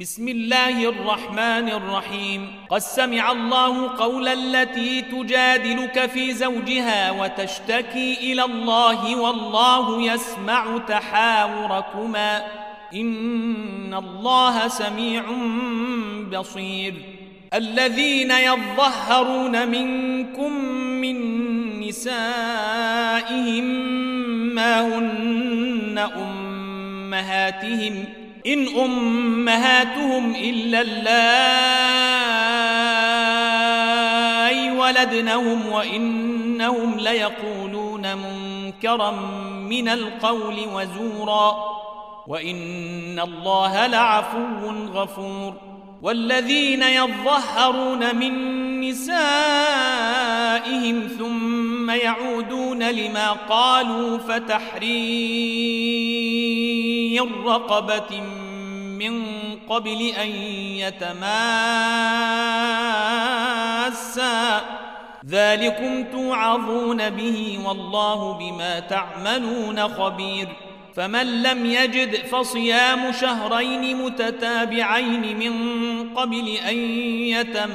بسم الله الرحمن الرحيم. قد سمع الله قول التي تجادلك في زوجها وتشتكي إلى الله والله يسمع تحاوركما. إن الله سميع بصير. الذين يظهرون منكم من نسائهم ما هن أمهاتهم إن أمهاتهم إلا اللائي ولدنهم وإنهم ليقولون منكرا من القول وزورا وإن الله لعفو غفور والذين يظهرون من نسائهم ثم يعودون لما قالوا فتحرير رقبة من قبل أن يتماسا. ذلكم توعظون به والله بما تعملون خبير. فمن لم يجد فصيام شهرين متتابعين من قبل أن يتماسا.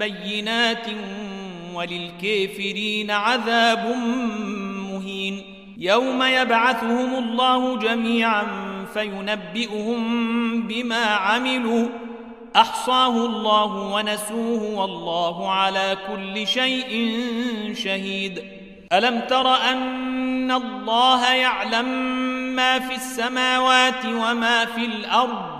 بينات وللكافرين عذاب مهين يوم يبعثهم الله جميعا فينبئهم بما عملوا احصاه الله ونسوه والله على كل شيء شهيد الم تر ان الله يعلم ما في السماوات وما في الأرض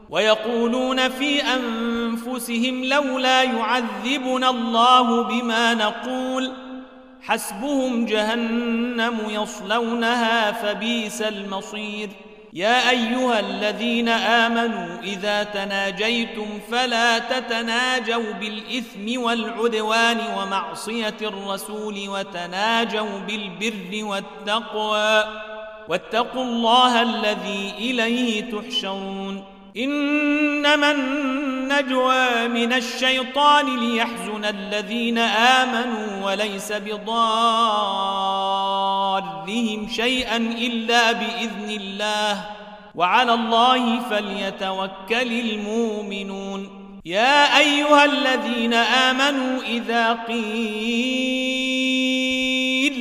ويقولون في أنفسهم لولا يعذبنا الله بما نقول حسبهم جهنم يصلونها فبيس المصير. يا أيها الذين آمنوا إذا تناجيتم فلا تتناجوا بالإثم والعدوان ومعصية الرسول وتناجوا بالبر والتقوى واتقوا الله الذي إليه تحشرون. إنما النجوى من الشيطان ليحزن الذين آمنوا وليس بضارهم شيئا إلا بإذن الله. وعلى الله فليتوكل المؤمنون. يا أيها الذين آمنوا إذا قيل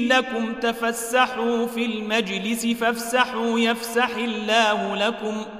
لكم تفسحوا في المجلس فافسحوا يفسح الله لكم ۖ.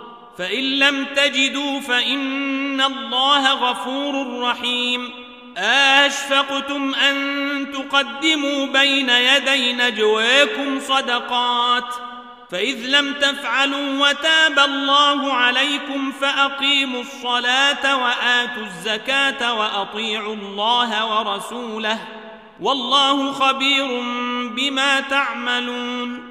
فإن لم تجدوا فإن الله غفور رحيم. أشفقتم أن تقدموا بين يدي نجواكم صدقات؟ فإذ لم تفعلوا وتاب الله عليكم فأقيموا الصلاة وآتوا الزكاة وأطيعوا الله ورسوله. والله خبير بما تعملون.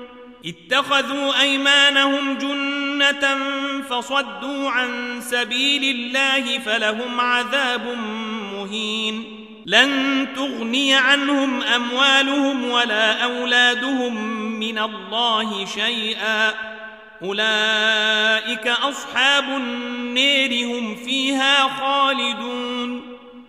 اتخذوا أيمانهم جنة فصدوا عن سبيل الله فلهم عذاب مهين. لن تغني عنهم أموالهم ولا أولادهم من الله شيئا. أولئك أصحاب النير هم فيها خالدون.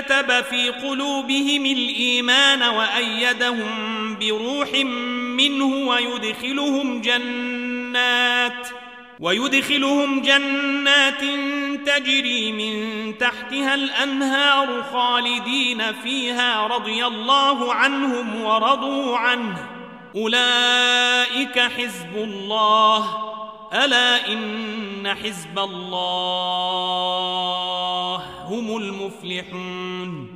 كتب في قلوبهم الإيمان وأيدهم بروح منه ويدخلهم جنات ويدخلهم جنات تجري من تحتها الأنهار خالدين فيها رضي الله عنهم ورضوا عنه. أولئك حزب الله. ألا إن حزب الله. هم المفلحون